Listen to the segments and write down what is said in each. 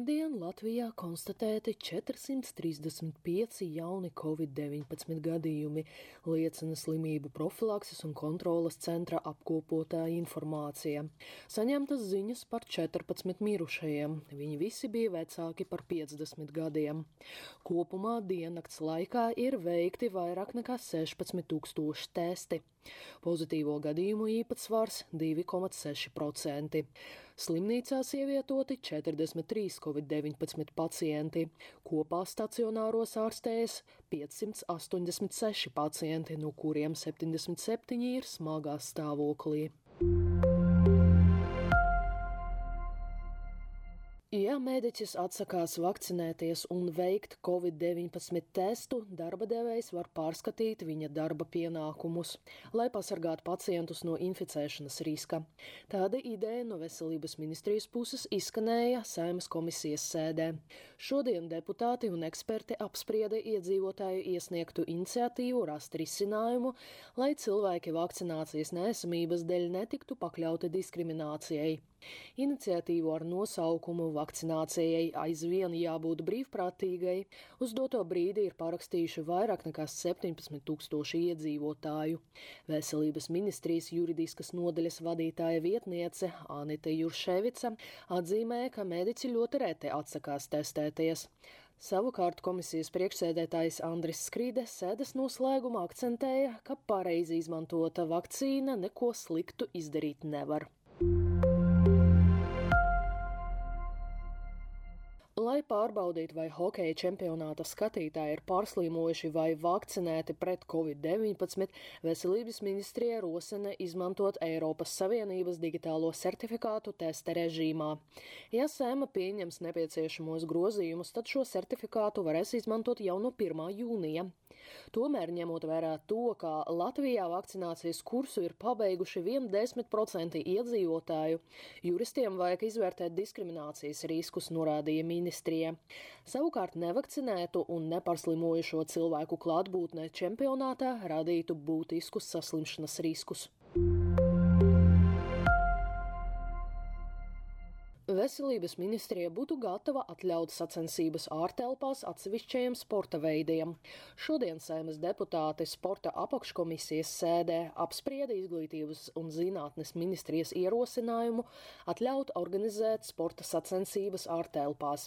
Latvijā konstatēti 435 jauni covid-19 gadījumi, liecina slimību profilakses un kontrolas centra apkopotā informācija. Saņemtas ziņas par 14 mirušajiem. Viņi visi bija vecāki par 50 gadiem. Kopumā diennakts laikā ir veikti vairāk nekā 16 tūkstoši testi. Pozitīvo gadījumu īpatsvars 2,6%. Slimnīcās ievietoti 43 covid-19 pacienti. Kopā stacionāros ārstējas 586 pacienti, no kuriem 77 ir smagā stāvoklī. Ja mēdiķis atsakās vakcinēties un veikt covid-19 testu, darba devējs var pārskatīt viņa darba pienākumus, lai pasargātu pacientus no inficēšanas riska. Tāda ideja no Veselības ministrijas puses izskanēja Saimas komisijas sēdē. Šodien deputāti un eksperti apsprieda iedzīvotāju iesniegtu iniciatīvu rast risinājumu, lai cilvēki vakcinācijas neesamības dēļ netiktu pakļauti diskriminācijai. Iniciatīvu ar nosaukumu Vakcinācijai aizvien jābūt brīvprātīgai uz doto brīdi ir parakstījuši vairāk nekā 17 tūkstoši iedzīvotāju. Veselības ministrijas juridiskas nodaļas vadītāja vietniece Anita Jurševica atzīmē, ka mediķi ļoti reti atsakās testēties. Savukārt komisijas priekšsēdētājs Andris Skrīde sēdes noslēgumā akcentēja, ka pareizi izmantota vakcīna neko sliktu izdarīt nevar. Lai pārbaudītu, vai hokeja čempionāta skatītāji ir pārslīmojuši vai vakcinēti pret covid-19, Veselības ministrija rosina izmantot Eiropas Savienības digitālo certifikātu testa režīmā. Ja sēma pieņems nepieciešamos grozījumus, tad šo certifikātu varēs izmantot jau no 1. jūnija. Tomēr, ņemot vērā to, ka Latvijā vakcinācijas kursu ir pabeiguši 1,10% iedzīvotāju, juristiem vajag izvērtēt diskriminācijas riskus, norādīja ministrija. Savukārt nevakcinētu un nepaslimojušo cilvēku klātbūtne čempionātā radītu būtiskus saslimšanas riskus. Veselības ministrija būtu gatava atļaut sacensības ārtelpās atsevišķajiem sporta veidiem. Šodien sēmas deputāti sporta apakškomisijas sēdē apsprieda izglītības un zinātnes ministrijas ierosinājumu atļaut organizēt sporta sacensības ārtelpās.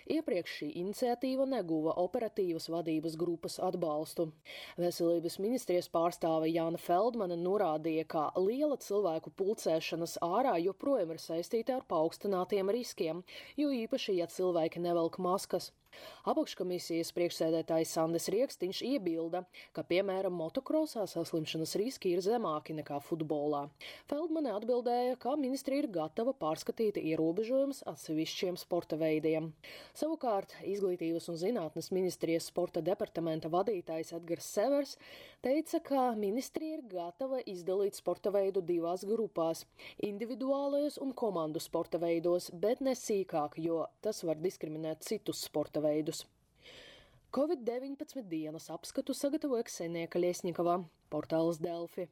Iepriekš šī iniciatīva neguva operatīvas vadības grupas atbalstu. Veselības ministrijas pārstāve Jāna Feldmane norādīja, ka liela cilvēku pulcēšanas ārā joprojām ir saistīta ar paaugstinātiem riskiem, jo īpaši, ja cilvēki nevelk maskas. Apakškomisijas priekšsēdētājs Sandis Rieksniņš iebilda, ka, piemēram, motokrosā saslimšanas riski ir zemāki nekā futbolā. Feldmane atbildēja, ka ministrija ir gatava pārskatīt ierobežojumus atsevišķiem sporta veidiem. Savukārt Izglītības un zinātnes ministrijas sporta departamenta vadītājs Edgars Severs teica, ka ministrija ir gatava izdalīt sporta veidu divās grupās - individuālajos un komandu sporta veidos, bet ne sīkāk, jo tas var diskriminēt citus sporta veidus. Covid-19 dienas apskatu sagatavoja Ksenija Kaļiesņikava, portāls Delfi.